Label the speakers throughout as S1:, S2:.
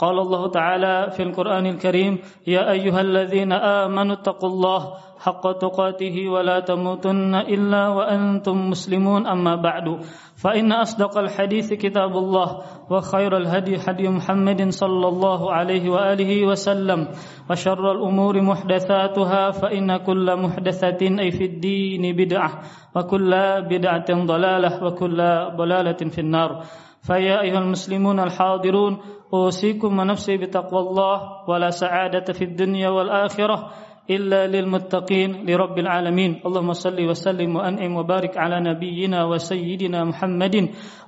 S1: قال الله تعالى في القرآن الكريم يا أيها الذين آمنوا اتقوا الله حق تقاته ولا تموتن إلا وأنتم مسلمون أما بعد. فإن أصدق الحديث كتاب الله وخير الهدي هدي محمد صلى الله عليه وآله وسلم وشر الأمور محدثاتها فإن كل محدثة أي في الدين بدعة وكل بدعة ضلالة وكل ضلالة في النار. فيا أيها المسلمون الحاضرون أوصيكم ونفسي بتقوى الله ولا سعادة في الدنيا والآخرة إلا للمتقين لرب العالمين. اللهم صل وسلم وأنعم وبارك على نبينا وسيدنا محمد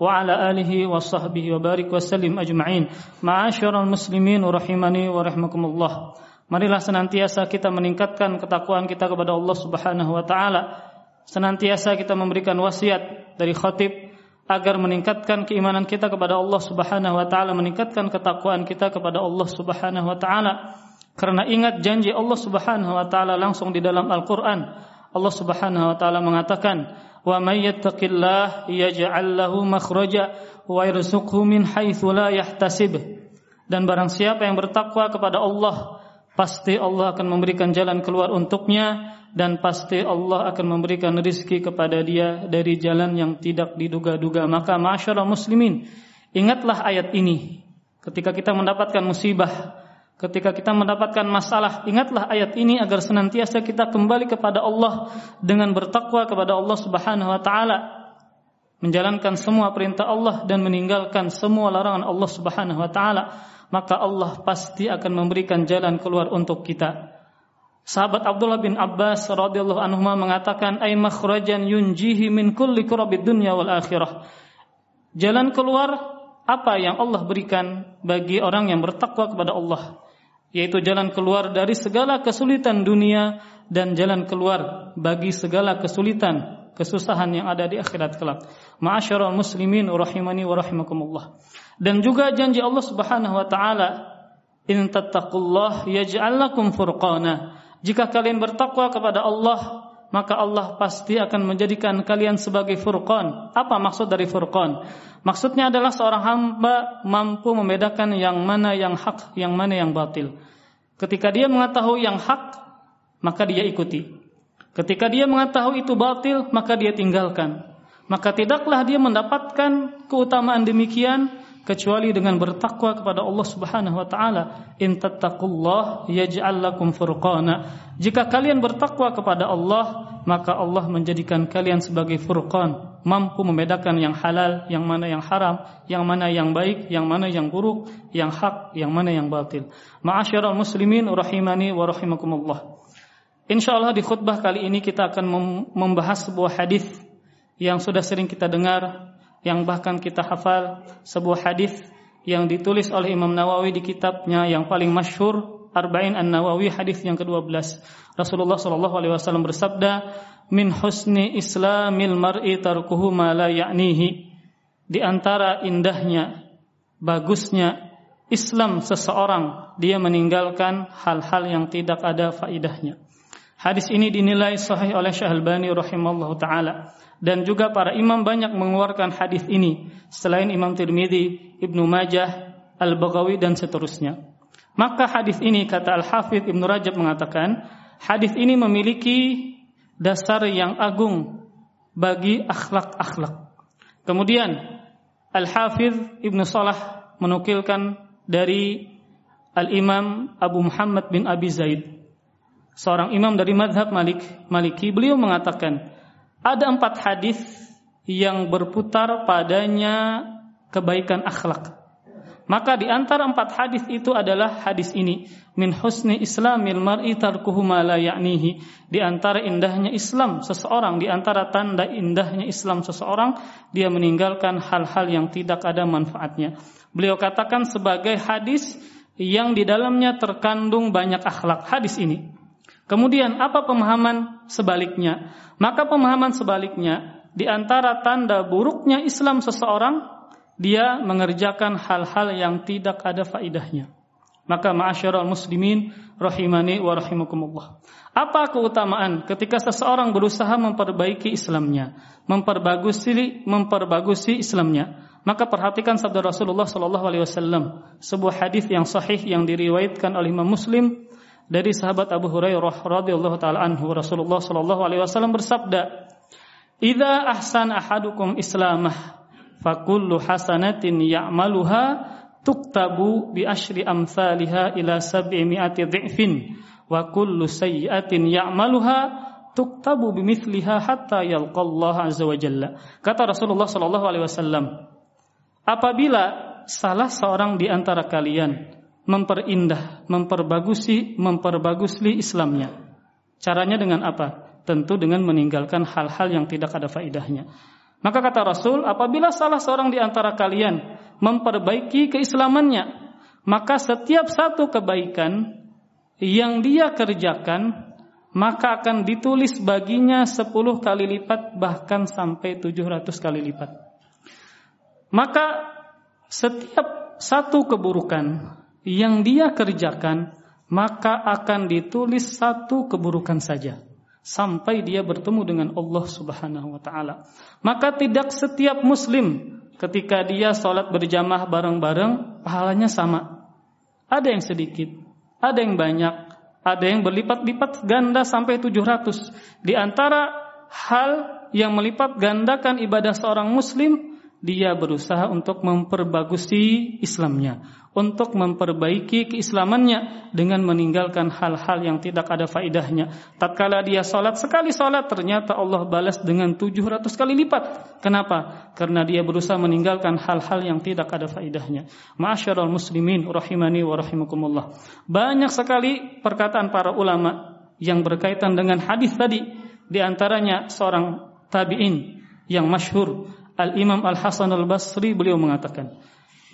S1: وعلى آله وصحبه وبارك وسلم أجمعين. معاشر المسلمين رحمني ورحمكم الله. Marilah senantiasa kita meningkatkan ketakwaan kita kepada Allah Subhanahu wa taala. Senantiasa kita memberikan wasiat dari khatib agar meningkatkan keimanan kita kepada Allah Subhanahu wa taala, meningkatkan ketakwaan kita kepada Allah Subhanahu wa taala. Karena ingat janji Allah Subhanahu wa taala langsung di dalam Al-Qur'an. Allah Subhanahu wa taala mengatakan, "Wa may yattaqillah yaj'al lahu makhraja wa yarzuqhu min haitsu la yahtasib." Dan barang siapa yang bertakwa kepada Allah, pasti Allah akan memberikan jalan keluar untuknya dan pasti Allah akan memberikan rizki kepada dia dari jalan yang tidak diduga-duga. Maka masyarakat muslimin, ingatlah ayat ini. Ketika kita mendapatkan musibah, ketika kita mendapatkan masalah, ingatlah ayat ini agar senantiasa kita kembali kepada Allah dengan bertakwa kepada Allah Subhanahu wa taala. Menjalankan semua perintah Allah dan meninggalkan semua larangan Allah Subhanahu wa taala, maka Allah pasti akan memberikan jalan keluar untuk kita. Sahabat Abdullah bin Abbas radhiyallahu anhu mengatakan ay makhrajan yunjihi min kulli kurabid dunya wal akhirah. Jalan keluar apa yang Allah berikan bagi orang yang bertakwa kepada Allah yaitu jalan keluar dari segala kesulitan dunia dan jalan keluar bagi segala kesulitan kesusahan yang ada di akhirat kelak. Ma'asyiral muslimin rahimani wa rahimakumullah. Dan juga janji Allah Subhanahu wa taala in tattaqullah yaj'al lakum furqana jika kalian bertakwa kepada Allah, maka Allah pasti akan menjadikan kalian sebagai furqan. Apa maksud dari furqan? Maksudnya adalah seorang hamba mampu membedakan yang mana yang hak, yang mana yang batil. Ketika dia mengetahui yang hak, maka dia ikuti. Ketika dia mengetahui itu batil, maka dia tinggalkan. Maka tidaklah dia mendapatkan keutamaan demikian kecuali dengan bertakwa kepada Allah Subhanahu wa taala. In tattaqullah yaj'al lakum furqana. Jika kalian bertakwa kepada Allah, maka Allah menjadikan kalian sebagai furqan, mampu membedakan yang halal, yang mana yang haram, yang mana yang baik, yang mana yang buruk, yang hak, yang mana yang batil. Ma'asyiral muslimin rahimani wa rahimakumullah. Insyaallah di khutbah kali ini kita akan membahas sebuah hadis yang sudah sering kita dengar yang bahkan kita hafal sebuah hadis yang ditulis oleh Imam Nawawi di kitabnya yang paling masyhur Arba'in An-Nawawi hadis yang ke-12. Rasulullah sallallahu alaihi wasallam bersabda, "Min husni islamil mar'i tarkuhu ma la ya'nihi." Di antara indahnya, bagusnya Islam seseorang, dia meninggalkan hal-hal yang tidak ada faidahnya. Hadis ini dinilai sahih oleh Syekh Al-Albani rahimallahu taala dan juga para imam banyak mengeluarkan hadis ini selain Imam Tirmidzi, Ibnu Majah, Al-Baghawi dan seterusnya. Maka hadis ini kata Al-Hafidz Ibnu Rajab mengatakan, hadis ini memiliki dasar yang agung bagi akhlak-akhlak. Kemudian Al-Hafidz Ibnu Salah menukilkan dari Al-Imam Abu Muhammad bin Abi Zaid, seorang imam dari madhab Malik, Maliki, beliau mengatakan, ada empat hadis yang berputar padanya kebaikan akhlak. Maka di antara empat hadis itu adalah hadis ini min husni islamil mar'i tarkuhu ma la ya'nihi di antara indahnya Islam seseorang di antara tanda indahnya Islam seseorang dia meninggalkan hal-hal yang tidak ada manfaatnya. Beliau katakan sebagai hadis yang di dalamnya terkandung banyak akhlak hadis ini. Kemudian apa pemahaman sebaliknya? Maka pemahaman sebaliknya di antara tanda buruknya Islam seseorang dia mengerjakan hal-hal yang tidak ada faidahnya. Maka ma'asyiral muslimin rahimani wa rahimakumullah. Apa keutamaan ketika seseorang berusaha memperbaiki Islamnya, memperbagusi memperbagusi Islamnya? Maka perhatikan sabda Rasulullah sallallahu alaihi wasallam, sebuah hadis yang sahih yang diriwayatkan oleh Imam Muslim dari sahabat Abu Hurairah radhiyallahu taala anhu Rasulullah sallallahu alaihi wasallam bersabda Idza ahsan ahadukum islamah fakullu hasanatin ya'maluha tuktabu bi asyri amsalha ila sab'imi'ati dhi'fin wa kullu sayyi'atin ya'maluha tuktabu bimithliha hatta yalqallahu azza wa jalla. Kata Rasulullah sallallahu alaihi wasallam, apabila salah seorang di antara kalian memperindah, memperbagusi, memperbagusli Islamnya. Caranya dengan apa? Tentu dengan meninggalkan hal-hal yang tidak ada faidahnya. Maka kata Rasul, apabila salah seorang di antara kalian memperbaiki keislamannya, maka setiap satu kebaikan yang dia kerjakan, maka akan ditulis baginya 10 kali lipat bahkan sampai 700 kali lipat. Maka setiap satu keburukan yang dia kerjakan maka akan ditulis satu keburukan saja sampai dia bertemu dengan Allah Subhanahu wa taala. Maka tidak setiap muslim ketika dia sholat berjamaah bareng-bareng pahalanya sama. Ada yang sedikit, ada yang banyak, ada yang berlipat-lipat ganda sampai 700. Di antara hal yang melipat gandakan ibadah seorang muslim dia berusaha untuk memperbagusi Islamnya, untuk memperbaiki keislamannya dengan meninggalkan hal-hal yang tidak ada faidahnya. Tatkala dia salat sekali salat ternyata Allah balas dengan 700 kali lipat. Kenapa? Karena dia berusaha meninggalkan hal-hal yang tidak ada faidahnya. Ma'asyiral muslimin rahimani wa rahimakumullah. Banyak sekali perkataan para ulama yang berkaitan dengan hadis tadi, di antaranya seorang tabi'in yang masyhur Al-Imam Al-Hasan Al-Basri beliau mengatakan,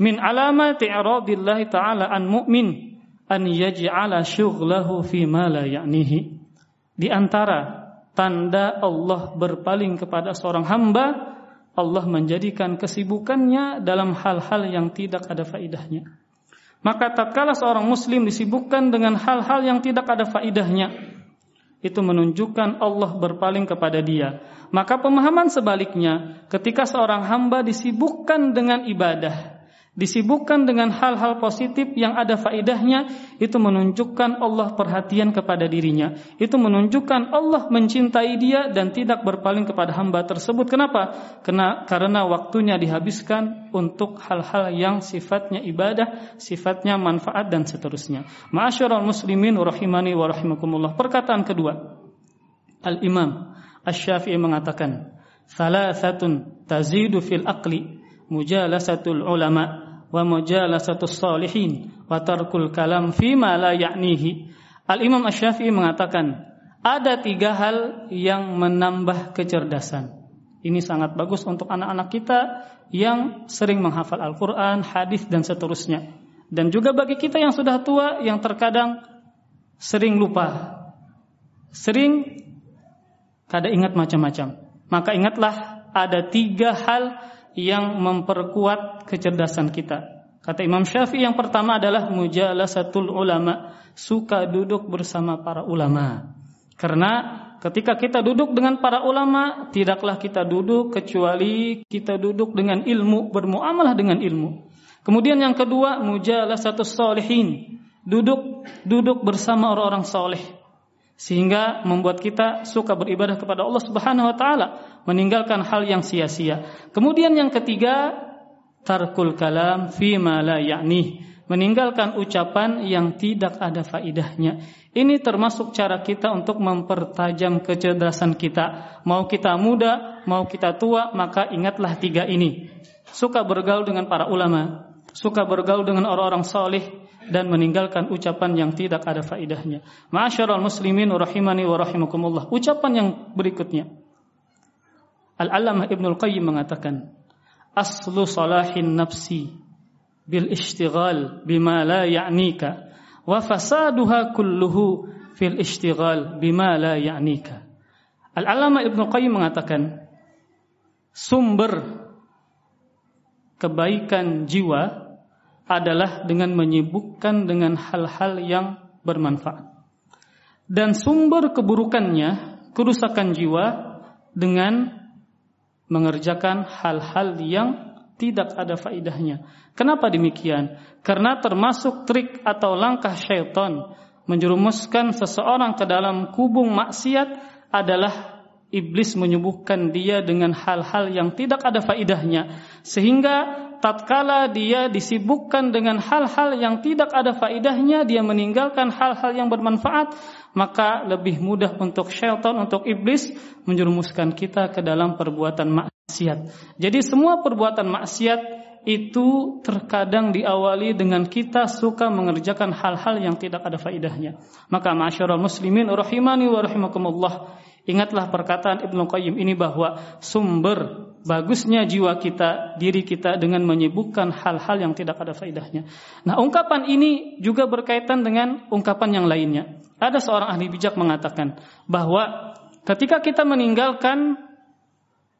S1: "Min i'radillah ta'ala an mu'min an yaj'ala syughlahu fi ma la ya'nihi." Di antara tanda Allah berpaling kepada seorang hamba, Allah menjadikan kesibukannya dalam hal-hal yang tidak ada faidahnya. Maka tatkala seorang muslim disibukkan dengan hal-hal yang tidak ada faidahnya, itu menunjukkan Allah berpaling kepada dia. Maka pemahaman sebaliknya, ketika seorang hamba disibukkan dengan ibadah, disibukkan dengan hal-hal positif yang ada faidahnya, itu menunjukkan Allah perhatian kepada dirinya. Itu menunjukkan Allah mencintai dia dan tidak berpaling kepada hamba tersebut. Kenapa? Karena, karena waktunya dihabiskan untuk hal-hal yang sifatnya ibadah, sifatnya manfaat dan seterusnya. Ma'asyiral muslimin rahimani wa rahimakumullah. Perkataan kedua. Al-Imam Asy-Syafi'i mengatakan, "Thalathatun tazidu fil aqli mujalasatul ulama wa mujalasatus salihin wa tarkul kalam fima la ya'nihi. Al-Imam Asy-Syafi'i mengatakan, ada tiga hal yang menambah kecerdasan. Ini sangat bagus untuk anak-anak kita yang sering menghafal Al-Quran, hadis dan seterusnya. Dan juga bagi kita yang sudah tua yang terkadang sering lupa, sering kada ingat macam-macam. Maka ingatlah ada tiga hal yang memperkuat kecerdasan kita. Kata Imam Syafi'i yang pertama adalah mujalasatul ulama, suka duduk bersama para ulama. Karena ketika kita duduk dengan para ulama, tidaklah kita duduk kecuali kita duduk dengan ilmu, bermuamalah dengan ilmu. Kemudian yang kedua, mujalasatus solihin, duduk duduk bersama orang-orang soleh sehingga membuat kita suka beribadah kepada Allah Subhanahu wa taala, meninggalkan hal yang sia-sia. Kemudian yang ketiga, tarkul kalam fi ma la ya'ni, meninggalkan ucapan yang tidak ada faidahnya. Ini termasuk cara kita untuk mempertajam kecerdasan kita. Mau kita muda, mau kita tua, maka ingatlah tiga ini. Suka bergaul dengan para ulama, suka bergaul dengan orang-orang saleh dan meninggalkan ucapan yang tidak ada faidahnya. Ma'asyiral muslimin rahimani wa rahimakumullah. Ucapan yang berikutnya. Al-Allamah Ibnu Al-Qayyim mengatakan, "Aslu salahin nafsi bil ishtighal bima la ya'nika wa fasaduha kulluhu fil ishtighal bima la ya'nika. Al-Alama Ibnu Qayyim mengatakan sumber kebaikan jiwa adalah dengan menyibukkan dengan hal-hal yang bermanfaat. Dan sumber keburukannya, kerusakan jiwa dengan mengerjakan hal-hal yang tidak ada faidahnya. Kenapa demikian? Karena termasuk trik atau langkah syaitan menjerumuskan seseorang ke dalam kubung maksiat adalah iblis menyembuhkan dia dengan hal-hal yang tidak ada faidahnya sehingga tatkala dia disibukkan dengan hal-hal yang tidak ada faidahnya, dia meninggalkan hal-hal yang bermanfaat, maka lebih mudah untuk syaitan, untuk iblis menjerumuskan kita ke dalam perbuatan maksiat. Jadi semua perbuatan maksiat itu terkadang diawali dengan kita suka mengerjakan hal-hal yang tidak ada faidahnya. Maka masyarakat muslimin rahimani wa rahimakumullah, ingatlah perkataan Ibnu Qayyim ini bahwa sumber bagusnya jiwa kita, diri kita dengan menyibukkan hal-hal yang tidak ada faedahnya. Nah, ungkapan ini juga berkaitan dengan ungkapan yang lainnya. Ada seorang ahli bijak mengatakan bahwa ketika kita meninggalkan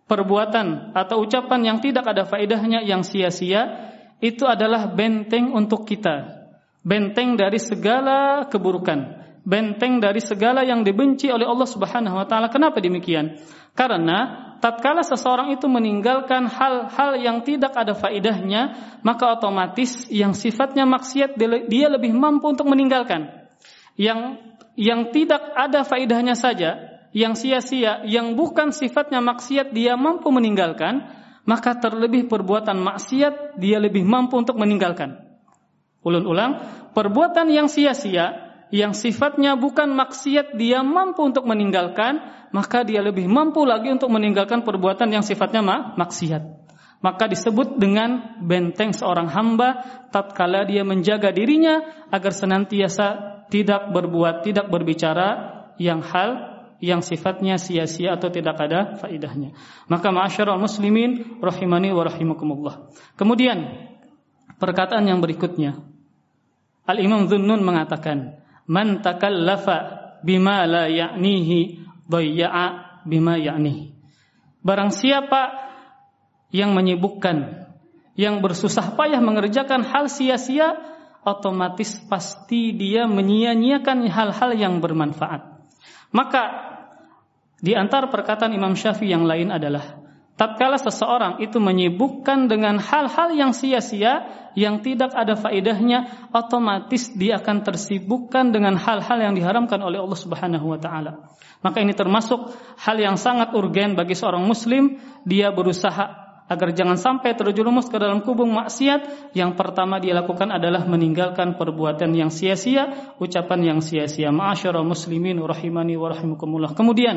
S1: perbuatan atau ucapan yang tidak ada faedahnya yang sia-sia, itu adalah benteng untuk kita. Benteng dari segala keburukan, benteng dari segala yang dibenci oleh Allah Subhanahu wa taala. Kenapa demikian? Karena tatkala seseorang itu meninggalkan hal-hal yang tidak ada faidahnya, maka otomatis yang sifatnya maksiat dia lebih mampu untuk meninggalkan. Yang yang tidak ada faidahnya saja, yang sia-sia, yang bukan sifatnya maksiat dia mampu meninggalkan, maka terlebih perbuatan maksiat dia lebih mampu untuk meninggalkan. Ulun ulang, perbuatan yang sia-sia yang sifatnya bukan maksiat dia mampu untuk meninggalkan, maka dia lebih mampu lagi untuk meninggalkan perbuatan yang sifatnya maksiat. Maka disebut dengan benteng seorang hamba tatkala dia menjaga dirinya agar senantiasa tidak berbuat, tidak berbicara yang hal yang sifatnya sia-sia atau tidak ada faidahnya. Maka ma'asyiral muslimin rahimani wa rahimakumullah. Kemudian perkataan yang berikutnya Al-Imam Dhunnun mengatakan man takallafa bima la ya'nihi dhayya'a bima ya'nihi. Barang siapa yang menyibukkan, yang bersusah payah mengerjakan hal sia-sia, otomatis pasti dia menyia-nyiakan hal-hal yang bermanfaat. Maka di antara perkataan Imam Syafi'i yang lain adalah tatkala seseorang itu menyibukkan dengan hal-hal yang sia-sia yang tidak ada faedahnya otomatis dia akan tersibukkan dengan hal-hal yang diharamkan oleh Allah Subhanahu wa taala. Maka ini termasuk hal yang sangat urgen bagi seorang muslim dia berusaha agar jangan sampai terjerumus ke dalam kubung maksiat yang pertama dia lakukan adalah meninggalkan perbuatan yang sia-sia, ucapan yang sia-sia. Ma'asyiral muslimin rahimani wa rahimakumullah. Kemudian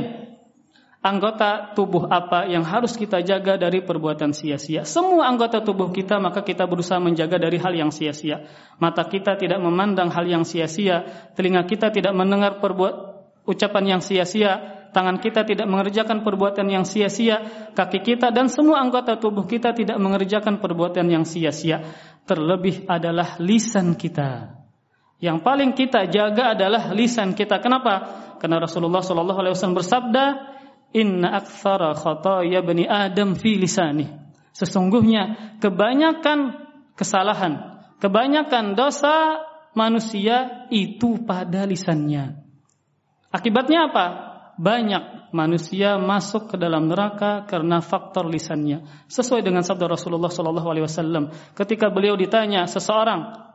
S1: anggota tubuh apa yang harus kita jaga dari perbuatan sia-sia. Semua anggota tubuh kita maka kita berusaha menjaga dari hal yang sia-sia. Mata kita tidak memandang hal yang sia-sia, telinga kita tidak mendengar perbuat ucapan yang sia-sia, tangan kita tidak mengerjakan perbuatan yang sia-sia, kaki kita dan semua anggota tubuh kita tidak mengerjakan perbuatan yang sia-sia. Terlebih adalah lisan kita. Yang paling kita jaga adalah lisan kita. Kenapa? Karena Rasulullah Shallallahu Alaihi Wasallam bersabda, Inna aktsara khataya bani Adam fi lisani. Sesungguhnya kebanyakan kesalahan, kebanyakan dosa manusia itu pada lisannya. Akibatnya apa? Banyak manusia masuk ke dalam neraka karena faktor lisannya. Sesuai dengan sabda Rasulullah sallallahu alaihi wasallam ketika beliau ditanya seseorang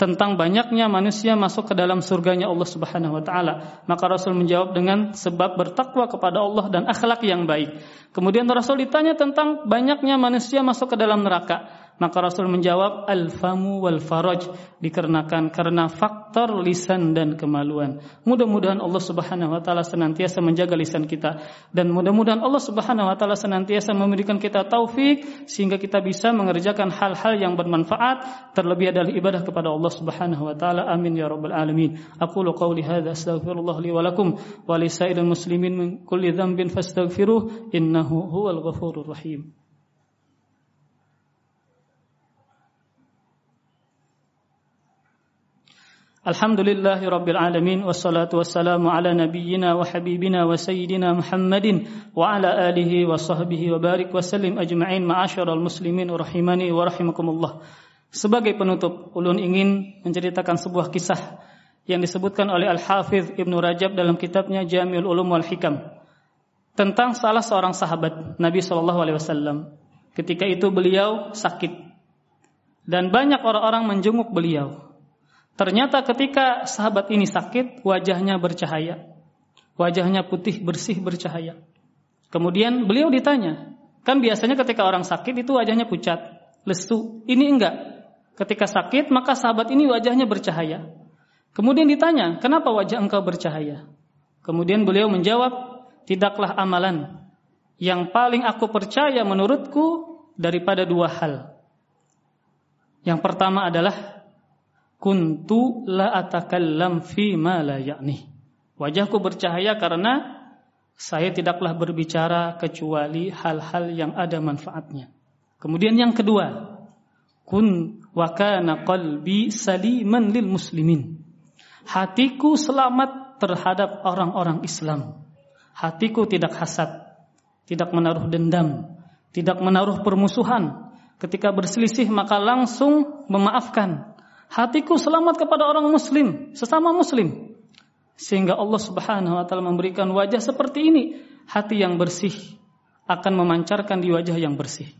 S1: tentang banyaknya manusia masuk ke dalam surganya Allah Subhanahu wa taala. Maka Rasul menjawab dengan sebab bertakwa kepada Allah dan akhlak yang baik. Kemudian Rasul ditanya tentang banyaknya manusia masuk ke dalam neraka. Maka Rasul menjawab al-famu wal faraj dikarenakan karena faktor lisan dan kemaluan. Mudah-mudahan Allah Subhanahu wa taala senantiasa menjaga lisan kita dan mudah-mudahan Allah Subhanahu wa taala senantiasa memberikan kita taufik sehingga kita bisa mengerjakan hal-hal yang bermanfaat terlebih adalah ibadah kepada Allah Subhanahu wa taala. Amin ya rabbal alamin. Aqulu qawli hadza astaghfirullah li wa lakum wa li muslimin min kulli dhanbin fastaghfiruh innahu huwal ghafurur rahim. Alhamdulillahi Rabbil Alamin Wassalatu wassalamu ala nabiyyina wa habibina wa sayyidina Muhammadin Wa ala alihi wa sahbihi wa barik wa sallim ajma'in ma'asyaral muslimin rahimani wa rahimakumullah Sebagai penutup, ulun ingin menceritakan sebuah kisah yang disebutkan oleh Al-Hafidh Ibnu Rajab dalam kitabnya Jamiul Ulum wal Hikam tentang salah seorang sahabat Nabi wasallam. Ketika itu beliau sakit dan banyak orang-orang menjenguk beliau. Ternyata ketika sahabat ini sakit, wajahnya bercahaya. Wajahnya putih, bersih, bercahaya. Kemudian beliau ditanya, kan biasanya ketika orang sakit itu wajahnya pucat, lesu. Ini enggak. Ketika sakit, maka sahabat ini wajahnya bercahaya. Kemudian ditanya, kenapa wajah engkau bercahaya? Kemudian beliau menjawab, tidaklah amalan yang paling aku percaya menurutku daripada dua hal. Yang pertama adalah kuntu la atakallam fi ma la ya'ni. Wajahku bercahaya karena saya tidaklah berbicara kecuali hal-hal yang ada manfaatnya. Kemudian yang kedua, kun wa kana qalbi saliman lil muslimin. Hatiku selamat terhadap orang-orang Islam. Hatiku tidak hasad, tidak menaruh dendam, tidak menaruh permusuhan. Ketika berselisih maka langsung memaafkan, hatiku selamat kepada orang muslim, sesama muslim. Sehingga Allah Subhanahu wa taala memberikan wajah seperti ini, hati yang bersih akan memancarkan di wajah yang bersih.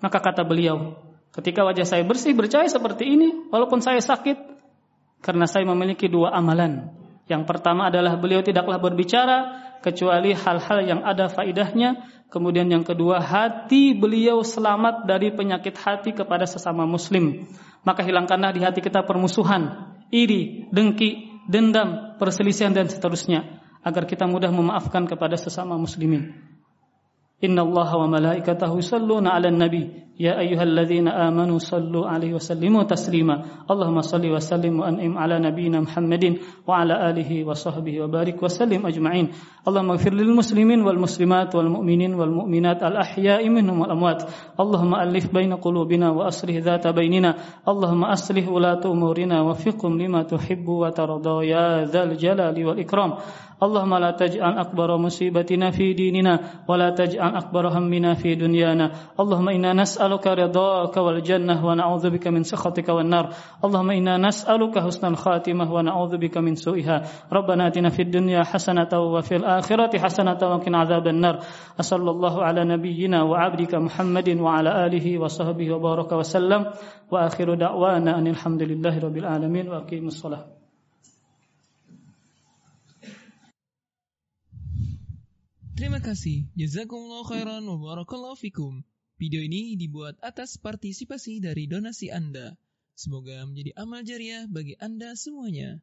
S1: Maka kata beliau, ketika wajah saya bersih bercahaya seperti ini, walaupun saya sakit karena saya memiliki dua amalan. Yang pertama adalah beliau tidaklah berbicara kecuali hal-hal yang ada faidahnya. Kemudian yang kedua, hati beliau selamat dari penyakit hati kepada sesama muslim maka hilangkanlah di hati kita permusuhan, iri, dengki, dendam, perselisihan dan seterusnya agar kita mudah memaafkan kepada sesama muslimin. Inna Allah wa malaikatahu yusalluna 'alan nabi يا أيها الذين آمنوا صلوا عليه وسلموا تسليما. اللهم صل وسلم وأنعم على نبينا محمد وعلى آله وصحبه وبارك وسلم أجمعين. اللهم اغفر للمسلمين والمسلمات والمؤمنين والمؤمنات الأحياء منهم والأموات. اللهم ألف بين قلوبنا وأصلح ذات بيننا. اللهم أصلح ولاة أمورنا وفقهم لما تحب وترضى يا ذا الجلال والإكرام. اللهم لا تجعل أكبر مصيبتنا في ديننا ولا تجعل أكبر همنا في دنيانا. اللهم إنا نسأل نسألك رضاك والجنة ونعوذ بك من سخطك والنار. اللهم إنا نسألك حسن الخاتمة ونعوذ بك من سوءها ربنا آتنا في الدنيا حسنة وفي الآخرة حسنة وقنا عذاب النار. أصلى الله على نبينا وعبدك محمد وعلى آله وصحبه وبارك وسلم. وآخر دعوانا أن الحمد لله رب العالمين وأقيم الصلاة.
S2: Terima kasih. Jazakumullah khairan wa barakallahu fikum. Video ini dibuat atas partisipasi dari donasi Anda. Semoga menjadi amal jariah bagi Anda semuanya.